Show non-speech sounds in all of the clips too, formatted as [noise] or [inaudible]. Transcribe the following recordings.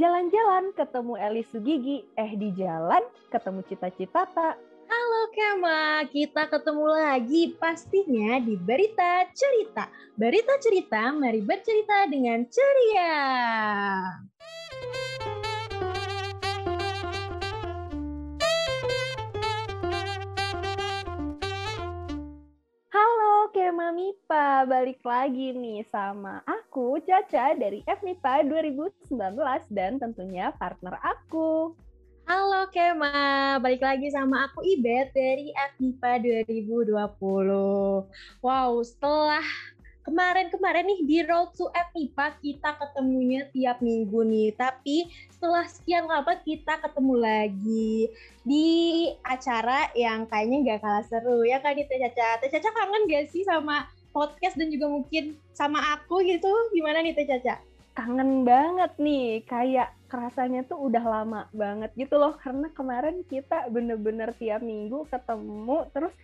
jalan-jalan ketemu Eli Sugigi, eh di jalan ketemu cita-cita tak. Halo Kema, kita ketemu lagi pastinya di Berita Cerita. Berita Cerita, mari bercerita dengan ceria. Kema MIPA, balik lagi nih sama aku Caca dari FMIPA 2019 dan tentunya partner aku. Halo Kema, balik lagi sama aku Ibet dari FMIPA 2020. Wow, setelah kemarin-kemarin nih di Road to FIPA kita ketemunya tiap minggu nih. Tapi setelah sekian lama kita ketemu lagi di acara yang kayaknya nggak kalah seru ya kan Teh Caca. Teh Caca kangen gak sih sama podcast dan juga mungkin sama aku gitu? Gimana nih Teh Caca? Kangen banget nih, kayak kerasanya tuh udah lama banget gitu loh. Karena kemarin kita bener-bener tiap minggu ketemu terus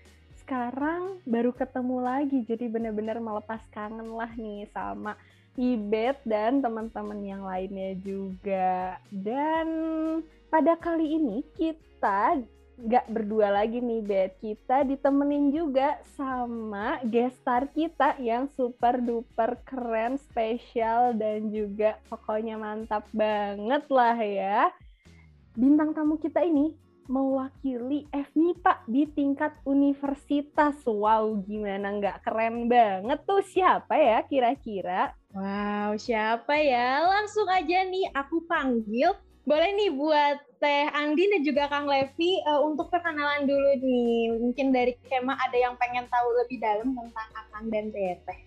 sekarang baru ketemu lagi. Jadi benar-benar melepas kangen lah nih sama Ibet dan teman-teman yang lainnya juga. Dan pada kali ini kita nggak berdua lagi nih Bet kita ditemenin juga sama gestar kita yang super duper keren spesial dan juga pokoknya mantap banget lah ya. Bintang tamu kita ini mewakili FMIPA di tingkat universitas. Wow, gimana nggak keren banget tuh siapa ya kira-kira? Wow, siapa ya? Langsung aja nih aku panggil. Boleh nih buat Teh Andi dan juga Kang Levi uh, untuk perkenalan dulu nih. Mungkin dari Kema ada yang pengen tahu lebih dalam tentang Akang dan Teteh.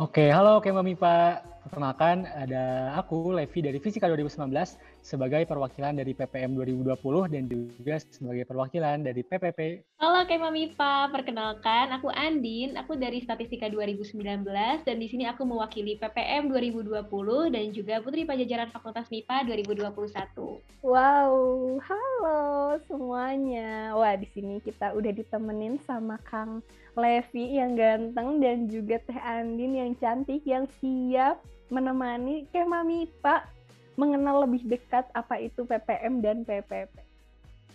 Oke, halo Kema MIPA. Perkenalkan, ada aku, Levi dari Fisika 2019, sebagai perwakilan dari PPM 2020 dan juga sebagai perwakilan dari PPP. Halo Kema MIPA, perkenalkan, aku Andin, aku dari Statistika 2019, dan di sini aku mewakili PPM 2020 dan juga Putri Pajajaran Fakultas MIPA 2021. Wow, halo semuanya. Wah, di sini kita udah ditemenin sama Kang Levi yang ganteng dan juga Teh Andin yang cantik yang siap menemani Kema MIPA mengenal lebih dekat apa itu PPM dan PPP.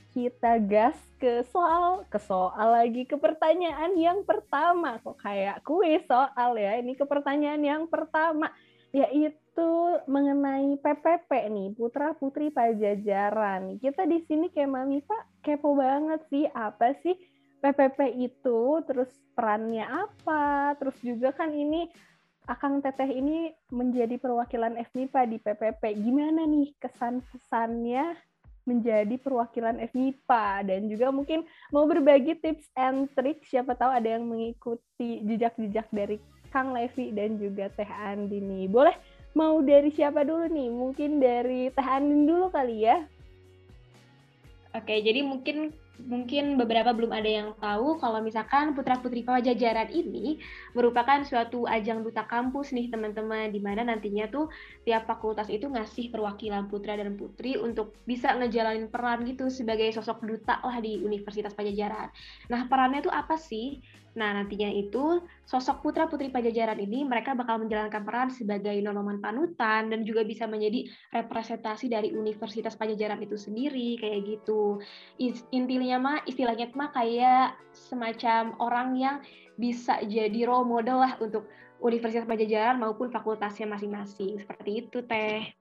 Kita gas ke soal, ke soal lagi ke pertanyaan yang pertama. Kok kayak kuis soal ya. Ini ke pertanyaan yang pertama yaitu mengenai PPP nih, Putra Putri Pajajaran. Kita di sini kayak Mami Pak kepo banget sih apa sih PPP itu, terus perannya apa, terus juga kan ini Akang Teteh ini menjadi perwakilan FMIPA di PPP. Gimana nih kesan-pesannya menjadi perwakilan FMIPA dan juga mungkin mau berbagi tips and trick siapa tahu ada yang mengikuti jejak-jejak dari Kang Levi dan juga Teh Andi nih. Boleh mau dari siapa dulu nih? Mungkin dari Teh Andi dulu kali ya. Oke, jadi mungkin mungkin beberapa belum ada yang tahu kalau misalkan Putra Putri Pajajaran ini merupakan suatu ajang duta kampus nih teman-teman di mana nantinya tuh tiap fakultas itu ngasih perwakilan putra dan putri untuk bisa ngejalanin peran gitu sebagai sosok duta lah di Universitas Pajajaran. Nah, perannya tuh apa sih? Nah, nantinya itu sosok putra-putri pajajaran ini mereka bakal menjalankan peran sebagai nonoman panutan dan juga bisa menjadi representasi dari Universitas Pajajaran itu sendiri kayak gitu. Intinya mah istilahnya mah kayak semacam orang yang bisa jadi role model lah untuk Universitas Pajajaran maupun fakultasnya masing-masing. Seperti itu, Teh.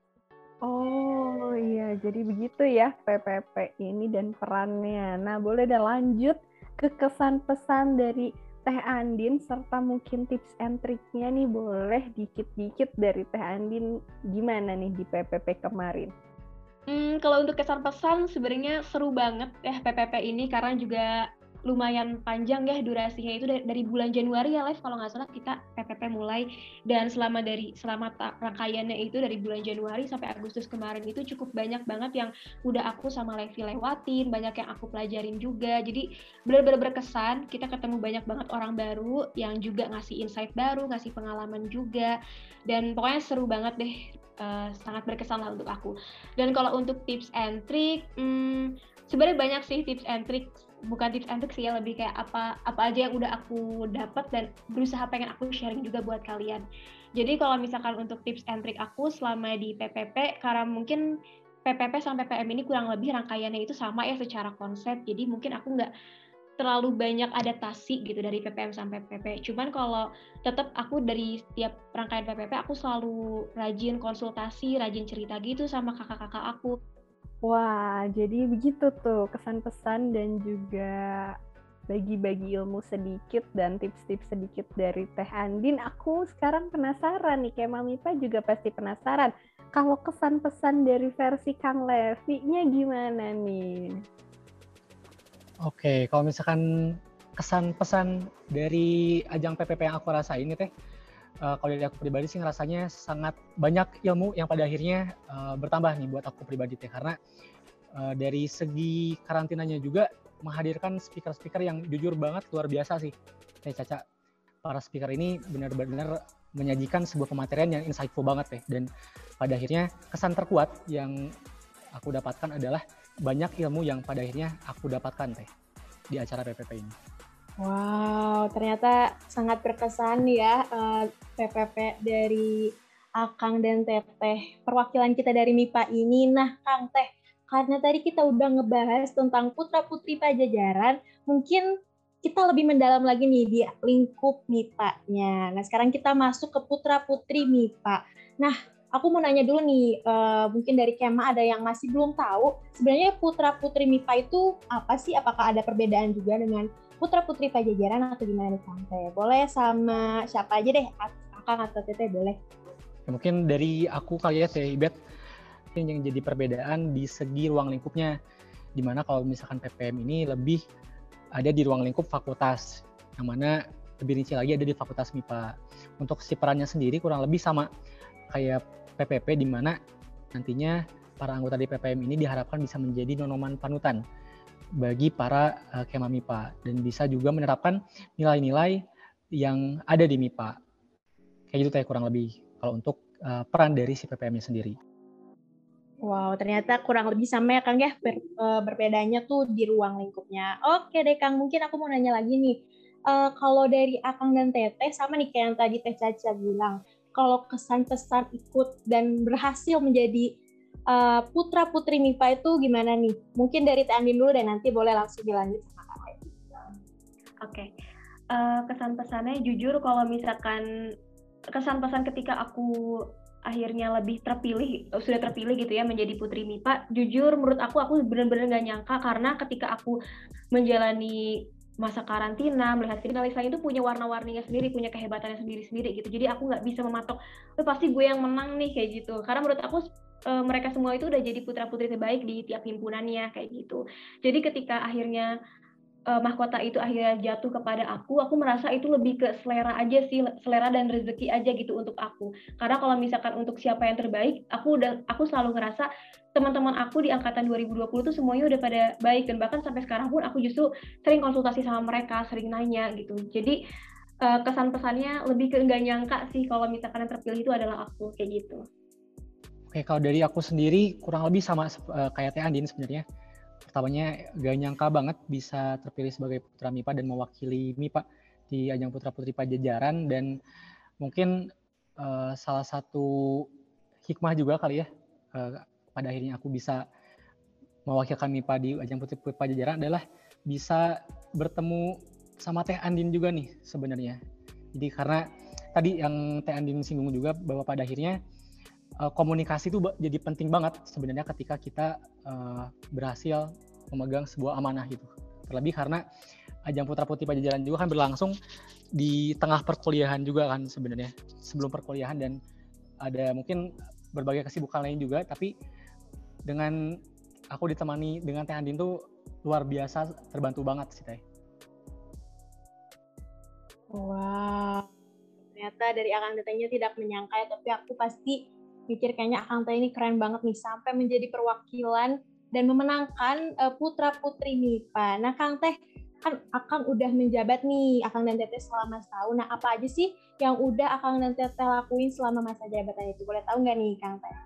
Oh iya, jadi begitu ya PPP ini dan perannya. Nah, boleh dan lanjut ke kesan pesan dari Teh Andin serta mungkin tips and triknya nih boleh dikit-dikit dari Teh Andin gimana nih di PPP kemarin? Hmm, kalau untuk kesan pesan sebenarnya seru banget ya PPP ini karena juga lumayan panjang ya durasinya. Itu dari, dari bulan Januari ya Live kalau nggak salah kita PPP mulai. Dan selama dari selama rangkaiannya itu dari bulan Januari sampai Agustus kemarin itu cukup banyak banget yang udah aku sama Levi lewatin banyak yang aku pelajarin juga. Jadi benar-benar berkesan kita ketemu banyak banget orang baru yang juga ngasih insight baru ngasih pengalaman juga. Dan pokoknya seru banget deh uh, sangat berkesan lah untuk aku. Dan kalau untuk tips and trick hmm, sebenarnya banyak sih tips and trick bukan tips and trick sih ya lebih kayak apa apa aja yang udah aku dapat dan berusaha pengen aku sharing juga buat kalian. Jadi kalau misalkan untuk tips and trick aku selama di PPP karena mungkin PPP sampai PM ini kurang lebih rangkaiannya itu sama ya secara konsep. Jadi mungkin aku nggak terlalu banyak adaptasi gitu dari PPM sampai PP. Cuman kalau tetap aku dari setiap rangkaian PPP aku selalu rajin konsultasi, rajin cerita gitu sama kakak-kakak aku. Wah, jadi begitu tuh kesan pesan dan juga bagi-bagi ilmu sedikit dan tips-tips sedikit dari Teh Andin. Aku sekarang penasaran nih, kayak Mami Pa juga pasti penasaran. Kalau kesan pesan dari versi Kang Levi-nya gimana nih? Oke, kalau misalkan kesan pesan dari ajang PPP yang aku rasain nih teh, uh, kalau dari aku pribadi sih ngerasanya sangat banyak ilmu yang pada akhirnya uh, bertambah nih buat aku pribadi teh karena uh, dari segi karantinanya juga menghadirkan speaker-speaker yang jujur banget luar biasa sih teh Caca. Para speaker ini benar-benar menyajikan sebuah pematerian yang insightful banget teh dan pada akhirnya kesan terkuat yang aku dapatkan adalah banyak ilmu yang pada akhirnya aku dapatkan teh di acara PPP ini. Wow, ternyata sangat berkesan ya uh, eh, PPP dari Akang dan Teteh. Perwakilan kita dari MIPA ini. Nah, Kang Teh, karena tadi kita udah ngebahas tentang putra-putri Pajajaran, mungkin kita lebih mendalam lagi nih di lingkup MIPA-nya. Nah, sekarang kita masuk ke putra-putri MIPA. Nah, aku mau nanya dulu nih, uh, mungkin dari Kema ada yang masih belum tahu, sebenarnya putra putri MIPA itu apa sih? Apakah ada perbedaan juga dengan putra putri Pajajaran atau gimana nih Tante? Boleh sama siapa aja deh, Akang atau Teteh boleh? Ya, mungkin dari aku kali ya Teh Ibet, yang jadi perbedaan di segi ruang lingkupnya, di mana kalau misalkan PPM ini lebih ada di ruang lingkup fakultas, yang mana lebih rinci lagi ada di fakultas MIPA. Untuk si perannya sendiri kurang lebih sama kayak PPP di mana nantinya para anggota di PPM ini diharapkan bisa menjadi nonoman panutan bagi para uh, kema MIPA dan bisa juga menerapkan nilai-nilai yang ada di MIPA. Kayak gitu ya kurang lebih kalau untuk uh, peran dari si PPM-nya sendiri. Wow, ternyata kurang lebih sama ya Kang ya ber, uh, berbedanya tuh di ruang lingkupnya. Oke deh Kang, mungkin aku mau nanya lagi nih. Uh, kalau dari Akang dan Teteh sama nih kayak yang tadi Teh Caca bilang, kalau kesan pesan ikut dan berhasil menjadi uh, putra putri MIPA itu gimana nih? Mungkin dari Teh dulu dan nanti boleh langsung dilanjut sama Kak Oke, okay. uh, eh, kesan pesannya jujur kalau misalkan kesan pesan ketika aku akhirnya lebih terpilih sudah terpilih gitu ya menjadi putri MIPA jujur menurut aku aku benar-benar nggak nyangka karena ketika aku menjalani masa karantina melihat finalis lain itu punya warna-warninya sendiri punya kehebatannya sendiri-sendiri gitu jadi aku nggak bisa mematok pasti gue yang menang nih kayak gitu karena menurut aku e, mereka semua itu udah jadi putra-putri terbaik di tiap himpunannya kayak gitu jadi ketika akhirnya uh, mahkota itu akhirnya jatuh kepada aku, aku merasa itu lebih ke selera aja sih, selera dan rezeki aja gitu untuk aku. Karena kalau misalkan untuk siapa yang terbaik, aku udah aku selalu ngerasa teman-teman aku di angkatan 2020 tuh semuanya udah pada baik dan bahkan sampai sekarang pun aku justru sering konsultasi sama mereka, sering nanya gitu. Jadi uh, kesan pesannya lebih ke enggak nyangka sih kalau misalkan yang terpilih itu adalah aku kayak gitu. Oke, kalau dari aku sendiri kurang lebih sama uh, kayak Teh Andin sebenarnya pertamanya gak nyangka banget bisa terpilih sebagai putra MIPA dan mewakili MIPA di ajang putra putri pajajaran dan mungkin uh, salah satu hikmah juga kali ya uh, pada akhirnya aku bisa mewakilkan MIPA di ajang putri putri pajajaran adalah bisa bertemu sama Teh Andin juga nih sebenarnya. Jadi karena tadi yang Teh Andin singgung juga bahwa pada akhirnya uh, komunikasi itu jadi penting banget sebenarnya ketika kita uh, berhasil memegang sebuah amanah gitu. Terlebih karena ajang putra putri pajajaran juga kan berlangsung di tengah perkuliahan juga kan sebenarnya sebelum perkuliahan dan ada mungkin berbagai kesibukan lain juga tapi dengan aku ditemani dengan Teh Andin tuh luar biasa terbantu banget sih Teh. Wow, ternyata dari Akang Tetehnya tidak menyangka ya, tapi aku pasti mikir kayaknya Akang Teh ini keren banget nih sampai menjadi perwakilan dan memenangkan uh, putra putri MIPA. Nah, Kang Teh kan Akang udah menjabat nih Akang dan Teteh selama setahun. Nah, apa aja sih yang udah Akang dan Teteh lakuin selama masa jabatan itu? Boleh tahu nggak nih, Kang Teh?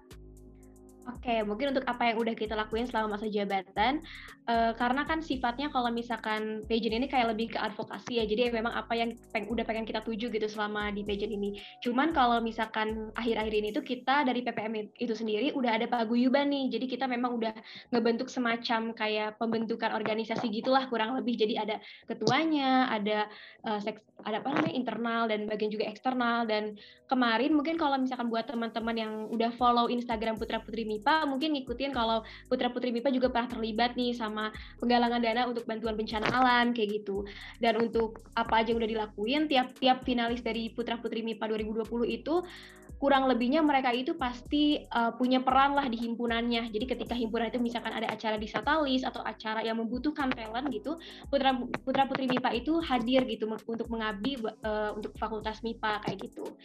Oke, mungkin untuk apa yang udah kita lakuin selama masa jabatan, uh, karena kan sifatnya kalau misalkan pageant ini kayak lebih ke advokasi ya, jadi memang apa yang peng, udah pengen kita tuju gitu selama di pageant ini. Cuman kalau misalkan akhir-akhir ini tuh kita dari PPM itu sendiri udah ada paguyuban nih, jadi kita memang udah ngebentuk semacam kayak pembentukan organisasi gitulah kurang lebih. Jadi ada ketuanya, ada uh, seks, ada apa namanya internal dan bagian juga eksternal. Dan kemarin mungkin kalau misalkan buat teman-teman yang udah follow Instagram Putra Putri MIPA mungkin ngikutin kalau Putra Putri MIPA juga pernah terlibat nih sama penggalangan dana untuk bantuan bencana alam kayak gitu. Dan untuk apa aja yang udah dilakuin tiap-tiap finalis dari Putra Putri MIPA 2020 itu kurang lebihnya mereka itu pasti uh, punya peran lah di himpunannya. Jadi ketika himpunan itu misalkan ada acara di Satalis atau acara yang membutuhkan talent gitu, putra putra putri MIPA itu hadir gitu untuk mengabdi uh, untuk fakultas MIPA kayak gitu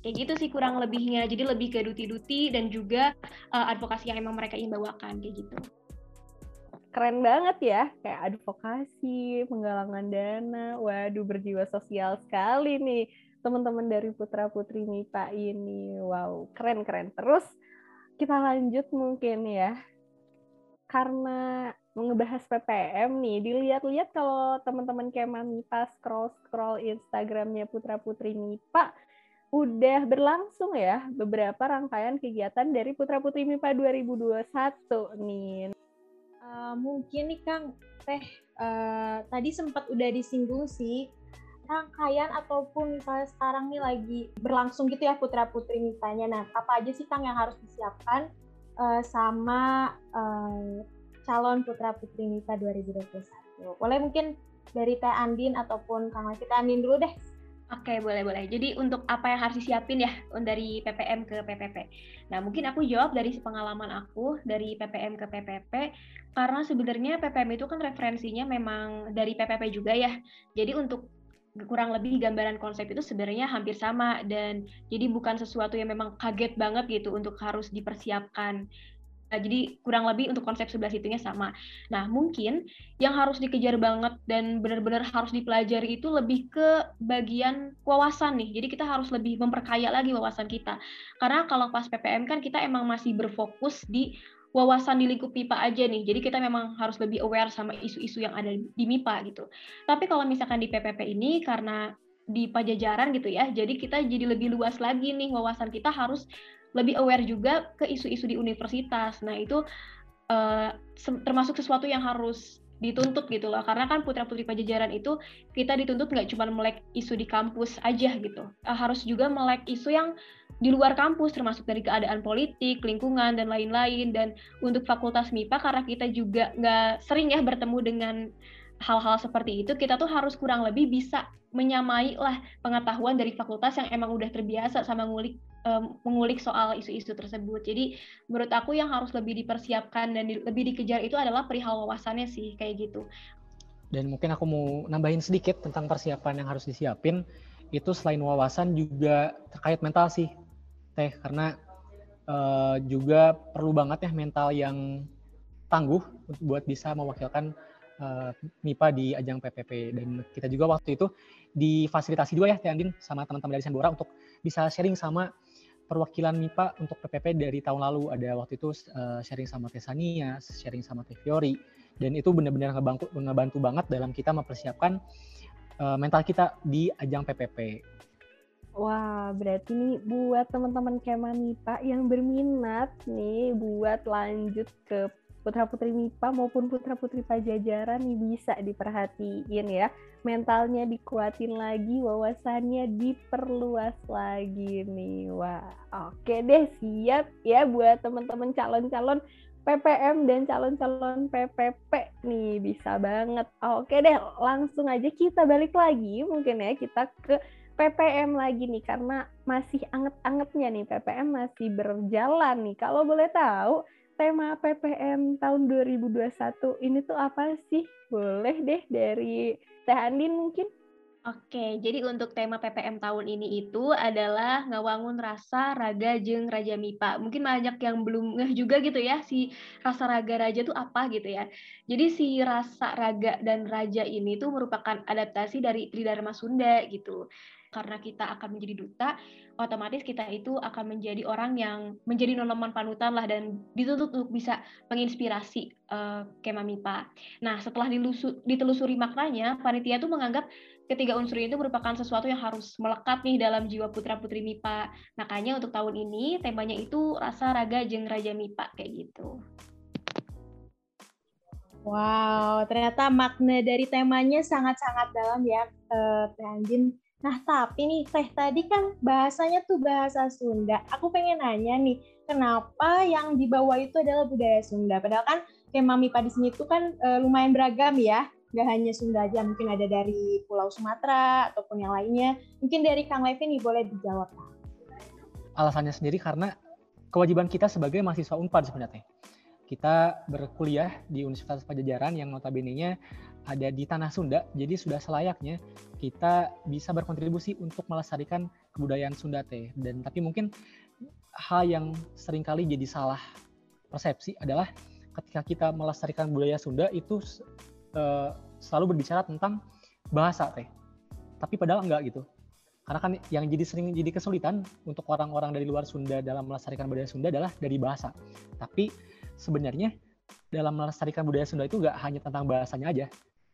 kayak gitu sih kurang lebihnya. Jadi lebih ke duti-duti dan juga uh, advokasi yang emang mereka ingin bawakan kayak gitu. Keren banget ya kayak advokasi penggalangan dana. Waduh berjiwa sosial sekali nih teman-teman dari putra putri MIPA ini. Wow keren keren. Terus kita lanjut mungkin ya. Karena ngebahas PPM nih, dilihat-lihat kalau teman-teman Kema MIPA scroll-scroll Instagramnya Putra Putri MIPA, udah berlangsung ya beberapa rangkaian kegiatan dari Putra Putri MIPA 2021 nih. Uh, mungkin nih Kang, Teh uh, tadi sempat udah disinggung sih rangkaian ataupun misalnya sekarang nih lagi berlangsung gitu ya Putra Putri misalnya. Nah, apa aja sih Kang yang harus disiapkan uh, sama uh, calon Putra Putri MIPA 2021? Boleh mungkin dari Teh Andin ataupun Kang Teh Andin dulu deh Oke, boleh boleh. Jadi untuk apa yang harus disiapin ya dari PPM ke PPP. Nah, mungkin aku jawab dari pengalaman aku dari PPM ke PPP karena sebenarnya PPM itu kan referensinya memang dari PPP juga ya. Jadi untuk kurang lebih gambaran konsep itu sebenarnya hampir sama dan jadi bukan sesuatu yang memang kaget banget gitu untuk harus dipersiapkan. Nah, jadi kurang lebih untuk konsep sebelah situnya sama. Nah, mungkin yang harus dikejar banget dan benar-benar harus dipelajari itu lebih ke bagian wawasan nih. Jadi kita harus lebih memperkaya lagi wawasan kita. Karena kalau pas PPM kan kita emang masih berfokus di wawasan di lingkup MIPA aja nih. Jadi kita memang harus lebih aware sama isu-isu yang ada di MIPA gitu. Tapi kalau misalkan di PPP ini karena di pajajaran gitu ya, jadi kita jadi lebih luas lagi nih wawasan kita harus lebih aware juga ke isu-isu di universitas. Nah, itu uh, termasuk sesuatu yang harus dituntut gitu loh. Karena kan putra putri pajajaran itu kita dituntut nggak cuma melek isu di kampus aja gitu. Uh, harus juga melek isu yang di luar kampus termasuk dari keadaan politik lingkungan dan lain-lain. Dan untuk fakultas MIPA karena kita juga nggak sering ya bertemu dengan hal-hal seperti itu kita tuh harus kurang lebih bisa menyamai lah pengetahuan dari fakultas yang emang udah terbiasa sama ngulik um, mengulik soal isu-isu tersebut. Jadi menurut aku yang harus lebih dipersiapkan dan di, lebih dikejar itu adalah perihal wawasannya sih kayak gitu. Dan mungkin aku mau nambahin sedikit tentang persiapan yang harus disiapin itu selain wawasan juga terkait mental sih teh karena uh, juga perlu banget ya mental yang tangguh buat bisa mewakilkan uh, MIPA di ajang PPP dan kita juga waktu itu difasilitasi juga ya Teh Andin sama teman-teman dari Sembora untuk bisa sharing sama perwakilan MIPA untuk PPP dari tahun lalu ada waktu itu uh, sharing sama Tesania, sharing sama Teh Fiori dan itu benar-benar ngebantu ngebantu banget dalam kita mempersiapkan uh, mental kita di ajang PPP. Wah, berarti nih buat teman-teman Kema MIPA yang berminat nih buat lanjut ke putra putri MIPA maupun putra putri Pajajaran nih bisa diperhatiin ya. Mentalnya dikuatin lagi wawasannya diperluas lagi nih. Wah oke deh siap ya buat teman-teman calon-calon PPM dan calon-calon PPP nih bisa banget. Oke deh langsung aja kita balik lagi mungkin ya kita ke PPM lagi nih karena masih anget-angetnya nih PPM masih berjalan nih. Kalau boleh tahu tema PPM tahun 2021 ini tuh apa sih? Boleh deh dari Teh Andin mungkin. Oke, jadi untuk tema PPM tahun ini itu adalah ngewangun rasa raga jeng raja mipa. Mungkin banyak yang belum ngeh juga gitu ya si rasa raga raja itu apa gitu ya. Jadi si rasa raga dan raja ini tuh merupakan adaptasi dari Tridharma Sunda gitu. Karena kita akan menjadi duta, otomatis kita itu akan menjadi orang yang menjadi nonoman panutan lah dan dituntut untuk bisa menginspirasi uh, Kema MIPA. Nah, setelah dilusu, ditelusuri maknanya, panitia tuh menganggap ketiga unsur itu merupakan sesuatu yang harus melekat nih dalam jiwa putra-putri MIPA. Makanya untuk tahun ini temanya itu rasa raga jeng raja MIPA kayak gitu. Wow, ternyata makna dari temanya sangat-sangat dalam ya, Teh Anjin. Nah, tapi nih Teh tadi kan bahasanya tuh bahasa Sunda. Aku pengen nanya nih, kenapa yang dibawa itu adalah budaya Sunda? Padahal kan MIPA di sini tuh kan uh, lumayan beragam ya. Gak hanya Sunda aja, mungkin ada dari Pulau Sumatera ataupun yang lainnya. Mungkin dari Kang Levi nih boleh dijawab. Alasannya sendiri karena kewajiban kita sebagai mahasiswa UNPAD sebenarnya kita berkuliah di Universitas Pajajaran yang notabene-nya ada di tanah Sunda, jadi sudah selayaknya kita bisa berkontribusi untuk melestarikan kebudayaan Sunda teh. Dan tapi mungkin hal yang sering kali jadi salah persepsi adalah ketika kita melestarikan budaya Sunda itu uh, selalu berbicara tentang bahasa teh. Tapi padahal enggak gitu. Karena kan yang jadi sering jadi kesulitan untuk orang-orang dari luar Sunda dalam melestarikan budaya Sunda adalah dari bahasa. Tapi sebenarnya dalam melestarikan budaya Sunda itu nggak hanya tentang bahasanya aja,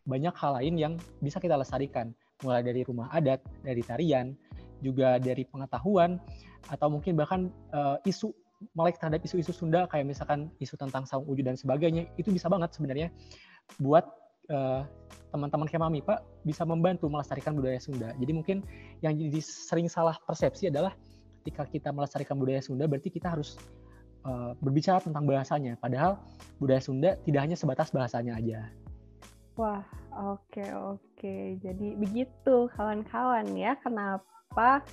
banyak hal lain yang bisa kita lestarikan, mulai dari rumah adat, dari tarian, juga dari pengetahuan, atau mungkin bahkan uh, isu melek terhadap isu-isu Sunda kayak misalkan isu tentang saung uju dan sebagainya itu bisa banget sebenarnya buat uh, teman-teman Kema MIPA bisa membantu melestarikan budaya Sunda. Jadi mungkin yang jadi sering salah persepsi adalah ketika kita melestarikan budaya Sunda berarti kita harus uh, berbicara tentang bahasanya. Padahal budaya Sunda tidak hanya sebatas bahasanya aja. Wah, oke okay, oke. Okay. Jadi begitu kawan-kawan ya, kenapa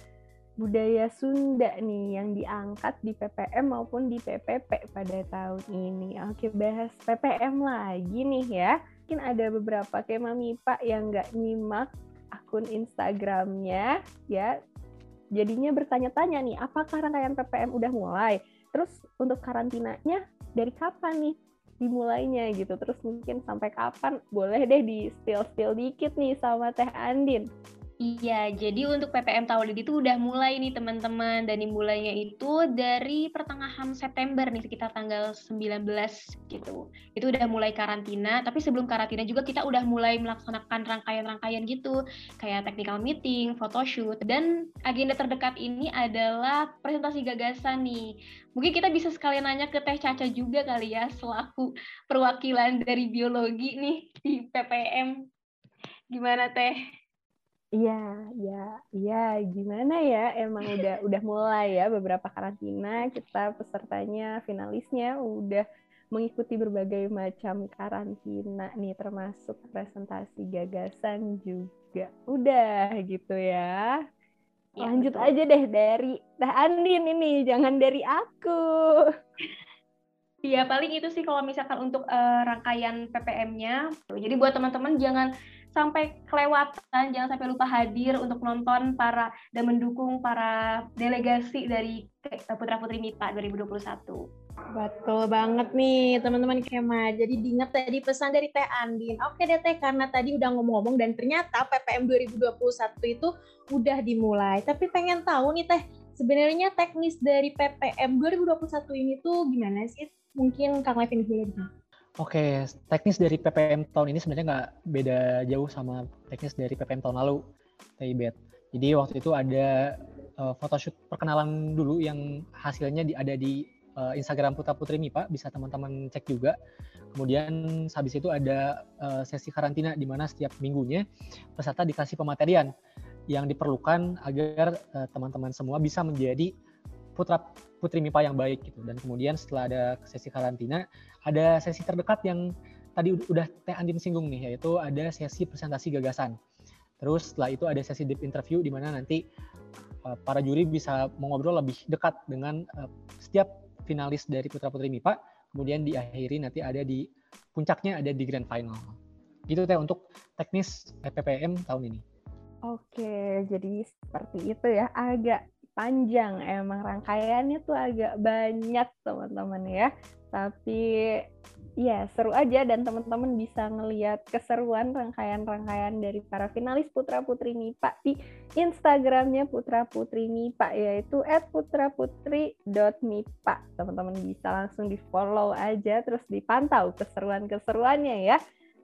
budaya Sunda nih yang diangkat di PPM maupun di PPP pada tahun ini. Oke, bahas PPM lagi nih ya. Mungkin ada beberapa kayak Mami Pak yang nggak nyimak akun Instagramnya ya. Jadinya bertanya-tanya nih, apakah rangkaian PPM udah mulai? Terus untuk karantinanya dari kapan nih dimulainya gitu? Terus mungkin sampai kapan? Boleh deh di spill-spill dikit nih sama Teh Andin. Iya, jadi untuk PPM tahun ini tuh udah mulai nih teman-teman dan dimulainya itu dari pertengahan September nih sekitar tanggal 19 gitu. Itu udah mulai karantina, tapi sebelum karantina juga kita udah mulai melaksanakan rangkaian-rangkaian gitu kayak technical meeting, photoshoot dan agenda terdekat ini adalah presentasi gagasan nih. Mungkin kita bisa sekalian nanya ke Teh Caca juga kali ya selaku perwakilan dari biologi nih di PPM. Gimana Teh? Iya, iya, iya. Gimana ya? Emang udah [laughs] udah mulai ya beberapa karantina. Kita pesertanya, finalisnya udah mengikuti berbagai macam karantina nih, termasuk presentasi gagasan juga. Udah gitu ya. ya Lanjut betul. aja deh dari Teh Andin ini, jangan dari aku. Iya, paling itu sih kalau misalkan untuk uh, rangkaian PPM-nya. Jadi buat teman-teman jangan sampai kelewatan, jangan sampai lupa hadir untuk nonton para dan mendukung para delegasi dari Putra Putri MIPA 2021. Betul banget nih teman-teman Kema. Jadi diingat tadi pesan dari Teh Andin. Oke deh Teh, karena tadi udah ngomong-ngomong dan ternyata PPM 2021 itu udah dimulai. Tapi pengen tahu nih Teh, sebenarnya teknis dari PPM 2021 ini tuh gimana sih? Mungkin Kang Levin dulu Oke, teknis dari PPM tahun ini sebenarnya nggak beda jauh sama teknis dari PPM tahun lalu, TIBET. Jadi waktu itu ada uh, photoshoot perkenalan dulu yang hasilnya di, ada di uh, Instagram Putra Putri MIPA, bisa teman-teman cek juga. Kemudian habis itu ada uh, sesi karantina di mana setiap minggunya peserta dikasih pematerian yang diperlukan agar teman-teman uh, semua bisa menjadi putra putri MIPA yang baik gitu. Dan kemudian setelah ada sesi karantina, ada sesi terdekat yang tadi udah Teh Andin singgung nih, yaitu ada sesi presentasi gagasan. Terus setelah itu ada sesi deep interview di mana nanti uh, para juri bisa mengobrol lebih dekat dengan uh, setiap finalis dari putra putri MIPA. Kemudian diakhiri nanti ada di puncaknya ada di grand final. Gitu teh untuk teknis PPPM tahun ini. Oke, jadi seperti itu ya. Agak panjang emang rangkaiannya tuh agak banyak teman-teman ya tapi ya seru aja dan teman-teman bisa ngelihat keseruan rangkaian-rangkaian dari para finalis Putra Putri MIPA di Instagramnya Putra Putri MIPA yaitu @putraputri.mipa. Teman-teman bisa langsung di follow aja terus dipantau keseruan-keseruannya ya.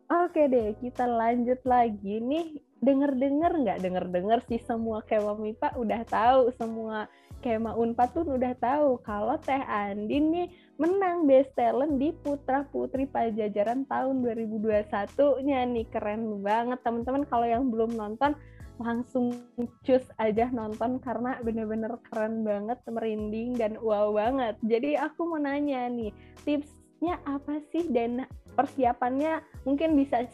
Oke deh, kita lanjut lagi nih. Dengar-dengar nggak? Dengar-dengar sih semua Kema MIPA udah tahu, semua Kema Unpad pun udah tahu kalau Teh Andin nih menang Best Talent di Putra Putri Pajajaran tahun 2021-nya nih. Keren banget teman-teman kalau yang belum nonton langsung cus aja nonton karena bener-bener keren banget, merinding dan wow banget. Jadi aku mau nanya nih, tipsnya apa sih dan persiapannya mungkin bisa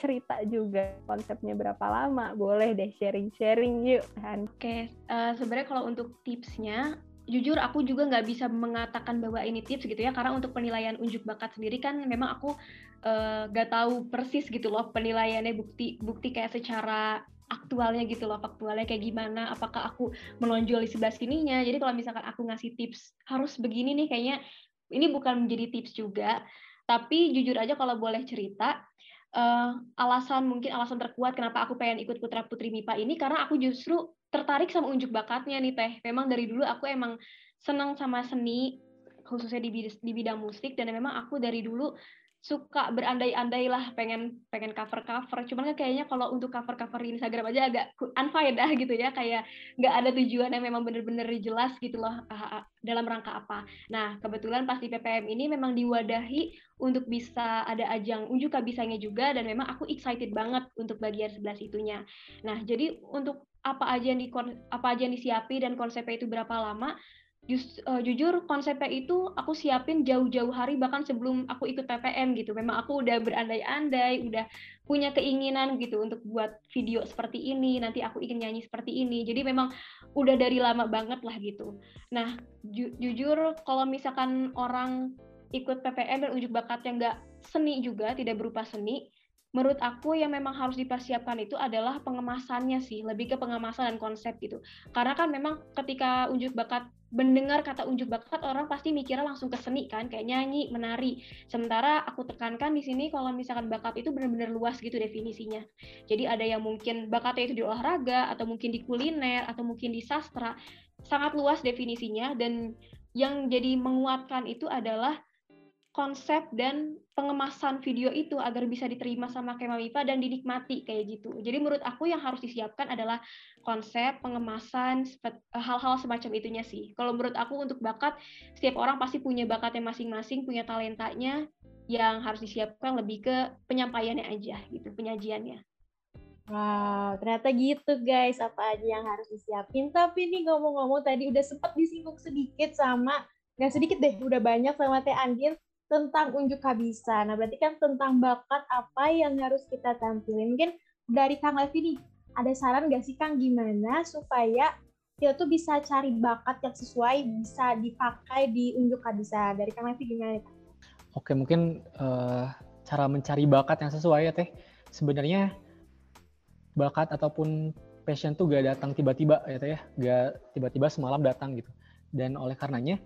cerita juga konsepnya berapa lama. Boleh deh sharing-sharing yuk Oke okay. uh, eh, sebenarnya kalau untuk tipsnya jujur aku juga nggak bisa mengatakan bahwa ini tips gitu ya karena untuk penilaian unjuk bakat sendiri kan memang aku uh, nggak tahu persis gitu loh penilaiannya bukti bukti kayak secara aktualnya gitu loh faktualnya kayak gimana apakah aku menonjol di sebelah sininya. Jadi kalau misalkan aku ngasih tips harus begini nih kayaknya ini bukan menjadi tips juga tapi jujur aja kalau boleh cerita uh, alasan mungkin alasan terkuat kenapa aku pengen ikut putra putri MIPA ini karena aku justru tertarik sama unjuk bakatnya nih teh. Memang dari dulu aku emang senang sama seni khususnya di, di bidang musik dan memang aku dari dulu suka berandai-andai lah pengen pengen cover cover cuman kan kayaknya kalau untuk cover cover di Instagram aja agak unfaedah [laughs] gitu ya. Kayak nggak ada tujuan yang memang bener-bener jelas gitu loh dalam rangka apa. Nah kebetulan pas di PPM ini memang diwadahi untuk bisa ada ajang unjuk kabisanya juga. Dan memang aku excited banget untuk bagian sebelah situnya nah jadi untuk apa aja yang di apa aja yang disiapi dan konsepnya itu berapa lama just, uh, jujur konsepnya itu aku siapin jauh-jauh hari bahkan sebelum aku ikut PPM gitu. Memang aku udah berandai-andai, udah punya keinginan gitu untuk buat video seperti ini, nanti aku ingin nyanyi seperti ini. Jadi memang udah dari lama banget lah gitu. Nah, ju jujur kalau misalkan orang ikut PPM dan unjuk bakatnya nggak seni juga, tidak berupa seni, menurut aku yang memang harus dipersiapkan itu adalah pengemasannya sih, lebih ke pengemasan dan konsep gitu. Karena kan memang ketika unjuk bakat mendengar kata unjuk bakat orang pasti mikirnya langsung ke seni kan kayak nyanyi menari. Sementara aku tekankan di sini kalau misalkan bakat itu benar-benar luas gitu definisinya. Jadi ada yang mungkin bakatnya itu di olahraga atau mungkin di kuliner atau mungkin di sastra sangat luas definisinya. Dan yang jadi menguatkan itu adalah konsep dan pengemasan video itu agar bisa diterima sama Kemamipa dan dinikmati kayak gitu. Jadi menurut aku yang harus disiapkan adalah konsep, pengemasan, eh, hal-hal semacam itunya sih. Kalau menurut aku untuk bakat, setiap orang pasti punya bakatnya masing-masing, punya talentanya yang harus disiapkan lebih ke penyampaiannya aja gitu, penyajiannya. Wow, ternyata gitu guys, apa aja yang harus disiapin. Tapi nih ngomong-ngomong tadi udah sempat disinggung sedikit sama, nggak sedikit deh, udah banyak sama Teh Andin tentang unjuk kabisa. Nah, berarti kan tentang bakat apa yang harus kita tampilin. Mungkin dari Kang Levi nih, ada saran nggak sih Kang gimana supaya kita tuh bisa cari bakat yang sesuai bisa dipakai di unjuk kabisa. Dari Kang Levi gimana? Oke, mungkin uh, cara mencari bakat yang sesuai ya Teh. Sebenarnya bakat ataupun passion tuh gak datang tiba-tiba ya Teh ya. Gak tiba-tiba semalam datang gitu. Dan oleh karenanya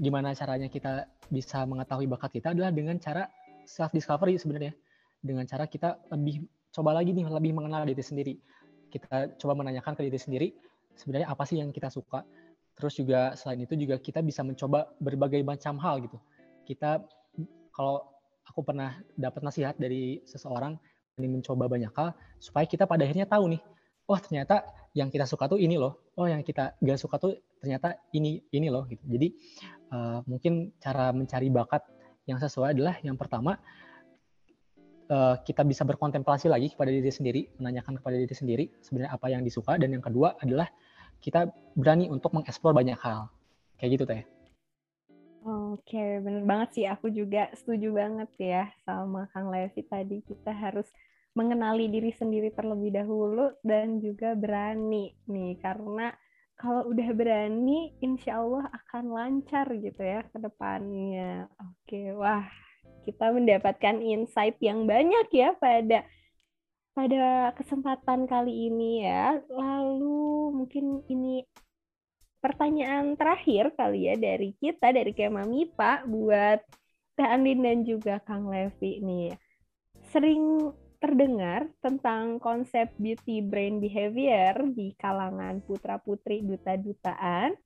gimana caranya kita bisa mengetahui bakat kita adalah dengan cara self discovery sebenarnya. Dengan cara kita lebih coba lagi nih lebih mengenal diri sendiri. Kita coba menanyakan ke diri sendiri sebenarnya apa sih yang kita suka? Terus juga selain itu juga kita bisa mencoba berbagai macam hal gitu. Kita kalau aku pernah dapat nasihat dari seseorang ini mencoba banyak hal supaya kita pada akhirnya tahu nih oh ternyata yang kita suka tuh ini loh. Oh yang kita gak suka tuh ternyata ini ini loh gitu jadi uh, mungkin cara mencari bakat yang sesuai adalah yang pertama uh, kita bisa berkontemplasi lagi kepada diri sendiri menanyakan kepada diri sendiri sebenarnya apa yang disuka dan yang kedua adalah kita berani untuk mengeksplor banyak hal kayak gitu teh Oke, bener banget sih. Aku juga setuju banget ya sama Kang Levi tadi. Kita harus mengenali diri sendiri terlebih dahulu dan juga berani nih karena kalau udah berani insya Allah akan lancar gitu ya ke depannya. Oke wah kita mendapatkan insight yang banyak ya pada pada kesempatan kali ini ya. Lalu mungkin ini pertanyaan terakhir kali ya dari kita dari Kema Mipa buat Teh Andin dan juga Kang Levi nih. Sering terdengar tentang konsep beauty brain behavior di kalangan putra-putri duta-dutaan.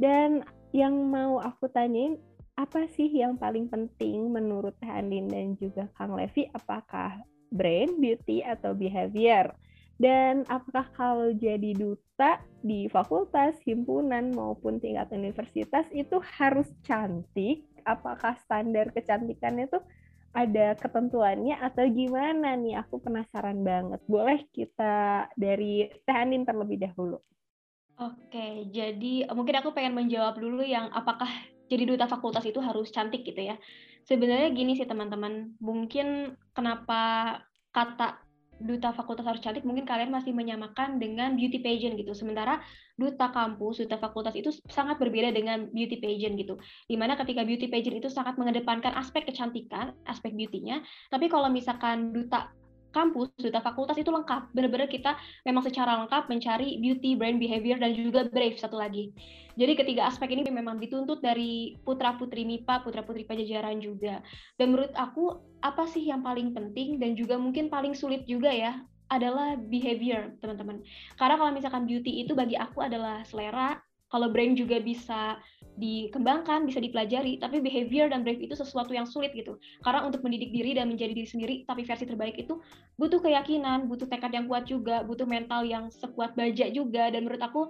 Dan yang mau aku tanyain, apa sih yang paling penting menurut Teh dan juga Kang Levi? Apakah brain, beauty, atau behavior? Dan apakah kalau jadi duta di fakultas, himpunan, maupun tingkat universitas itu harus cantik? Apakah standar kecantikan itu ada ketentuannya atau gimana nih? Aku penasaran banget. Boleh kita dari Teh Anin terlebih dahulu. Oke, jadi mungkin aku pengen menjawab dulu yang apakah jadi duta fakultas itu harus cantik gitu ya. Sebenarnya gini sih teman-teman, mungkin kenapa kata duta fakultas harus cantik mungkin kalian masih menyamakan dengan beauty pageant gitu. Sementara duta kampus, duta fakultas itu sangat berbeda dengan beauty pageant gitu. Di mana ketika beauty pageant itu sangat mengedepankan aspek kecantikan, aspek beauty-nya. Tapi kalau misalkan duta kampus, duta fakultas itu lengkap. Benar-benar kita memang secara lengkap mencari beauty, brand behavior, dan juga brave satu lagi. Jadi ketiga aspek ini memang dituntut dari putra-putri MIPA, putra-putri Pajajaran juga. Dan menurut aku, apa sih yang paling penting dan juga mungkin paling sulit juga ya, adalah behavior, teman-teman. Karena kalau misalkan beauty itu bagi aku adalah selera, kalau brand juga bisa dikembangkan, bisa dipelajari, tapi behavior dan brave itu sesuatu yang sulit gitu. Karena untuk mendidik diri dan menjadi diri sendiri, tapi versi terbaik itu butuh keyakinan, butuh tekad yang kuat juga, butuh mental yang sekuat baja juga, dan menurut aku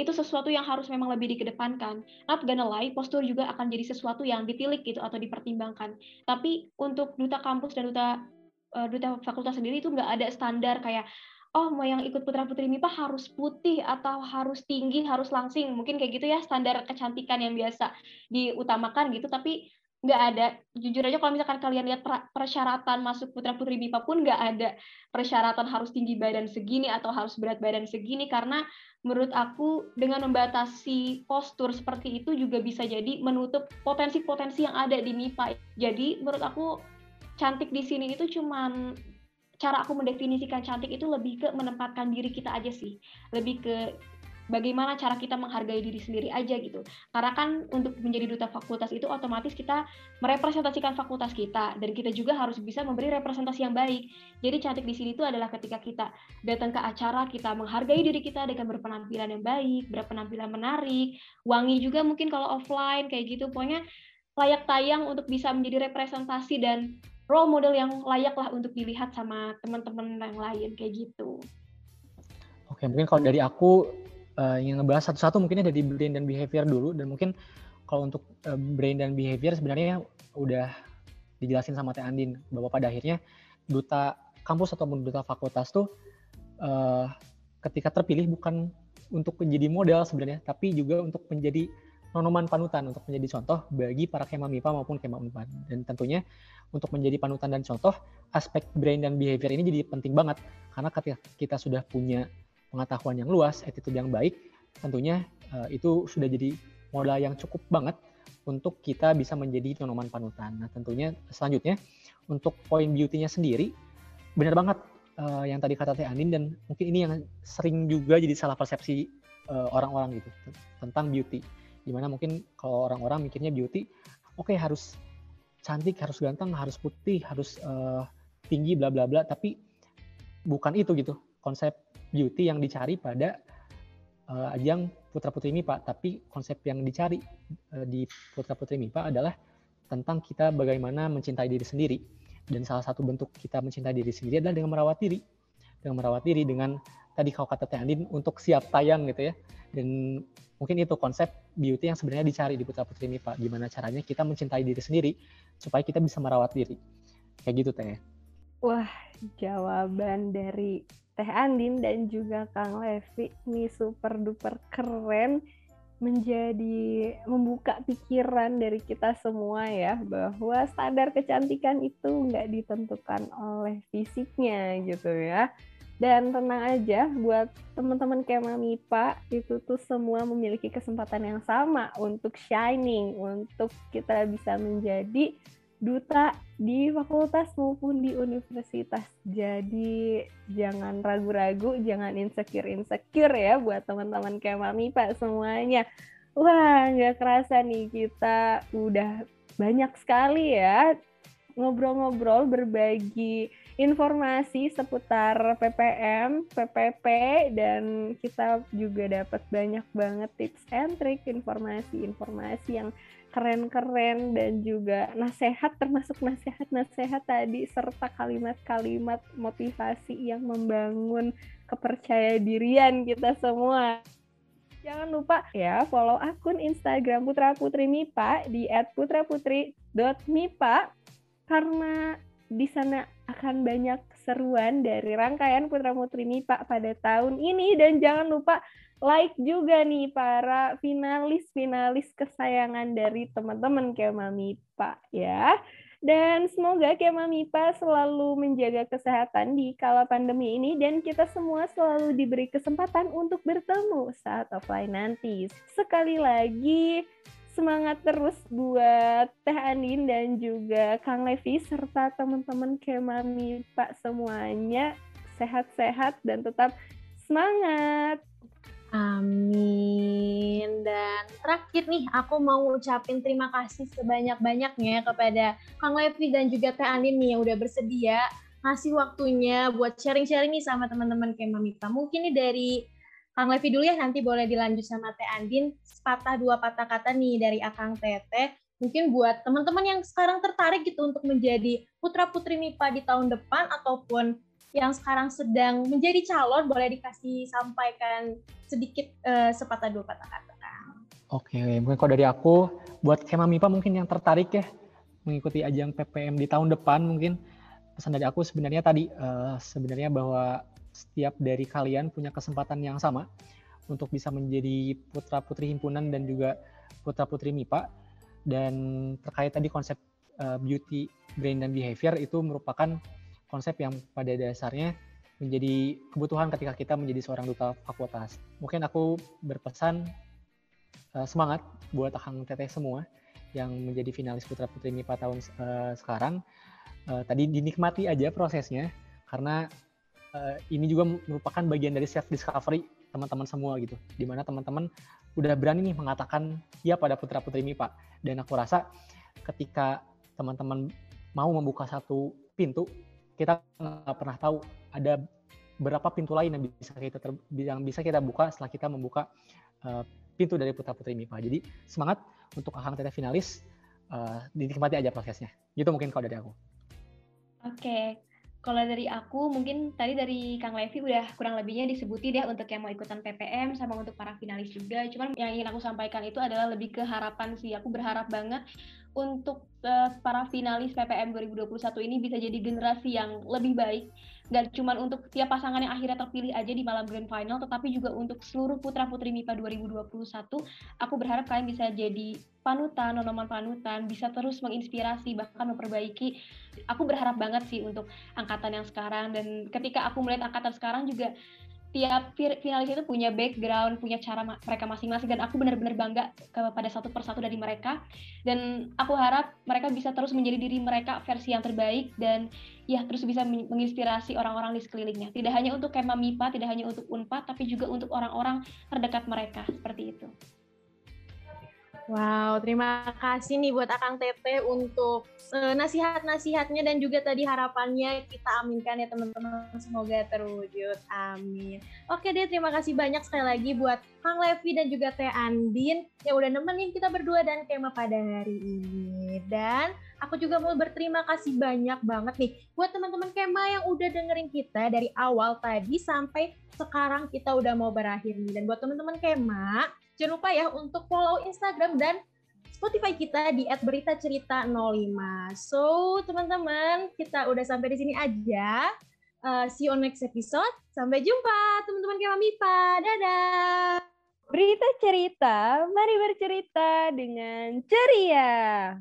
itu sesuatu yang harus memang lebih dikedepankan. Not gonna lie, postur juga akan jadi sesuatu yang ditilik gitu atau dipertimbangkan. Tapi untuk duta kampus dan duta uh, duta fakultas sendiri itu nggak ada standar kayak oh mau yang ikut putra putri MIPA harus putih atau harus tinggi, harus langsing. Mungkin kayak gitu ya standar kecantikan yang biasa diutamakan gitu, tapi nggak ada. Jujur aja kalau misalkan kalian lihat persyaratan masuk putra putri MIPA pun nggak ada persyaratan harus tinggi badan segini atau harus berat badan segini karena menurut aku dengan membatasi postur seperti itu juga bisa jadi menutup potensi-potensi yang ada di MIPA. Jadi menurut aku cantik di sini itu cuman cara aku mendefinisikan cantik itu lebih ke menempatkan diri kita aja sih. Lebih ke bagaimana cara kita menghargai diri sendiri aja gitu. Karena kan untuk menjadi duta fakultas itu otomatis kita merepresentasikan fakultas kita dan kita juga harus bisa memberi representasi yang baik. Jadi cantik di sini itu adalah ketika kita datang ke acara kita menghargai diri kita dengan berpenampilan yang baik berpenampilan menarik wangi juga mungkin kalau offline kayak gitu. Pokoknya layak tayang untuk bisa menjadi representasi dan role model yang layak lah untuk dilihat sama teman-teman yang lain kayak gitu. Oke, mungkin kalau dari aku uh, yang ngebahas satu-satu mungkinnya dari brain dan behavior dulu dan mungkin kalau untuk uh, brain dan behavior sebenarnya udah dijelasin sama Teh Andin bahwa pada akhirnya duta kampus ataupun duta fakultas tuh uh, ketika terpilih bukan untuk menjadi model sebenarnya tapi juga untuk menjadi nonoman panutan untuk menjadi contoh bagi para kema MIPA maupun kema UNPAD. Dan tentunya untuk menjadi panutan dan contoh, aspek brain dan behavior ini jadi penting banget. Karena ketika kita sudah punya pengetahuan yang luas, attitude yang baik, tentunya uh, itu sudah jadi modal yang cukup banget untuk kita bisa menjadi nonoman panutan. Nah tentunya selanjutnya untuk poin beauty-nya sendiri, benar banget uh, yang tadi kata Teh Anin dan mungkin ini yang sering juga jadi salah persepsi eh, orang-orang uh, gitu tentang beauty di mana mungkin kalau orang-orang mikirnya beauty oke okay, harus cantik harus ganteng harus putih harus uh, tinggi bla bla bla. Tapi bukan itu gitu konsep beauty yang dicari pada uh, ajang putra putri MIPA tapi konsep yang dicari uh, di putra putri MIPA adalah tentang kita bagaimana mencintai diri sendiri. Dan salah satu bentuk kita mencintai diri sendiri adalah dengan merawat diri. Dengan merawat diri dengan tadi kau kata Teh Andin untuk siap tayang gitu ya dan mungkin itu konsep beauty yang sebenarnya dicari di Putra Putri ini Pak. Gimana caranya kita mencintai diri sendiri supaya kita bisa merawat diri. Kayak gitu Teh. Wah, jawaban dari Teh Andin dan juga Kang Levi ini super duper keren menjadi membuka pikiran dari kita semua ya bahwa standar kecantikan itu nggak ditentukan oleh fisiknya gitu ya dan tenang aja buat teman-teman Kema MIPA itu tuh semua memiliki kesempatan yang sama untuk shining, untuk kita bisa menjadi duta di fakultas maupun di universitas. Jadi jangan ragu-ragu, jangan insecure-insecure ya buat teman-teman Kema MIPA semuanya. Wah, nggak kerasa nih kita udah banyak sekali ya ngobrol-ngobrol berbagi informasi seputar PPM, PPP dan kita juga dapat banyak banget tips and trick informasi-informasi yang keren-keren dan juga nasihat termasuk nasihat-nasihat tadi serta kalimat-kalimat motivasi yang membangun kepercayaan dirian kita semua. Jangan lupa ya follow akun Instagram Putra Putri Mipa di @putraputri.mipa karena di sana akan banyak seruan dari rangkaian Putra Putri Mipa pada tahun ini dan jangan lupa like juga nih para finalis-finalis kesayangan dari teman-teman Kema MIPA ya. Dan semoga Kema MIPA selalu menjaga kesehatan di kala pandemi ini dan kita semua selalu diberi kesempatan untuk bertemu saat offline nanti. Sekali lagi, semangat terus buat Teh Andin dan juga Kang Levi serta teman-teman Kema MIPA semuanya sehat-sehat dan tetap semangat. Amin. Dan terakhir nih, aku mau ucapin terima kasih sebanyak-banyaknya kepada Kang Levi dan juga Teh Andin nih yang udah bersedia ngasih waktunya buat sharing-sharing nih sama teman-teman Kema Mita. Mungkin nih dari Kang Levi dulu ya, nanti boleh dilanjut sama Teh Andin. Sepatah dua patah kata nih dari Akang Tete. Mungkin buat teman-teman yang sekarang tertarik gitu untuk menjadi putra-putri MIPA di tahun depan ataupun yang sekarang sedang menjadi calon boleh dikasih sampaikan sedikit uh, sepatah dua patah kata Oke, mungkin kalau dari aku buat Kema MIPA mungkin yang tertarik ya mengikuti ajang PPM di tahun depan mungkin pesan dari aku sebenarnya tadi uh, sebenarnya bahwa setiap dari kalian punya kesempatan yang sama untuk bisa menjadi putra putri himpunan dan juga putra putri MIPA dan terkait tadi konsep uh, beauty brain dan behavior itu merupakan konsep yang pada dasarnya menjadi kebutuhan ketika kita menjadi seorang duta fakultas. Mungkin aku berpesan uh, semangat buat Akang Teteh semua yang menjadi finalis Putra Putri MIPA tahun uh, sekarang. Uh, tadi dinikmati aja prosesnya karena uh, ini juga merupakan bagian dari self discovery teman-teman semua gitu. Di mana teman-teman udah berani nih mengatakan ya pada Putra Putri MIPA. Dan aku rasa ketika teman-teman mau membuka satu pintu kita nggak pernah tahu ada berapa pintu lain yang bisa kita ter, yang bisa kita buka setelah kita membuka uh, pintu dari putra putri MIPA. Jadi semangat untuk Akang Teteh finalis, uh, dinikmati aja prosesnya. Gitu mungkin kalau dari aku. Oke, kalau dari aku mungkin tadi dari Kang Levi udah kurang lebihnya disebutin ya untuk yang mau ikutan PPM sama untuk para finalis juga. Cuman yang ingin aku sampaikan itu adalah lebih ke harapan sih. Aku berharap banget untuk uh, para finalis PPM 2021 ini bisa jadi generasi yang lebih baik gak cuma untuk tiap pasangan yang akhirnya terpilih aja di malam grand final tetapi juga untuk seluruh putra putri MIPA 2021 aku berharap kalian bisa jadi panutan nonoman panutan bisa terus menginspirasi bahkan memperbaiki. Aku berharap banget sih untuk angkatan yang sekarang dan ketika aku melihat angkatan sekarang juga tiap finalis itu punya background, punya cara mereka masing-masing dan aku benar-benar bangga kepada satu persatu dari mereka dan aku harap mereka bisa terus menjadi diri mereka versi yang terbaik dan ya terus bisa menginspirasi orang-orang di sekelilingnya. Tidak hanya untuk Kema MIPA, tidak hanya untuk Unpad, tapi juga untuk orang-orang terdekat mereka seperti itu. Wow, terima kasih nih buat Akang Tete untuk uh, nasihat-nasihatnya dan juga tadi harapannya kita aminkan ya teman-teman. Semoga terwujud. Amin. Oke deh, terima kasih banyak sekali lagi buat Kang Levi dan juga Teh Andin yang udah nemenin kita berdua dan Kema pada hari ini. Dan aku juga mau berterima kasih banyak banget nih buat teman-teman Kema yang udah dengerin kita dari awal tadi sampai sekarang kita udah mau berakhir nih. Dan buat teman-teman Kema, Jangan lupa ya untuk follow Instagram dan Spotify kita di @beritacerita05. So, teman-teman, kita udah sampai di sini aja. Uh, see you on next episode. Sampai jumpa, teman-teman Kema Mipa. Dadah. Berita cerita, mari bercerita dengan ceria.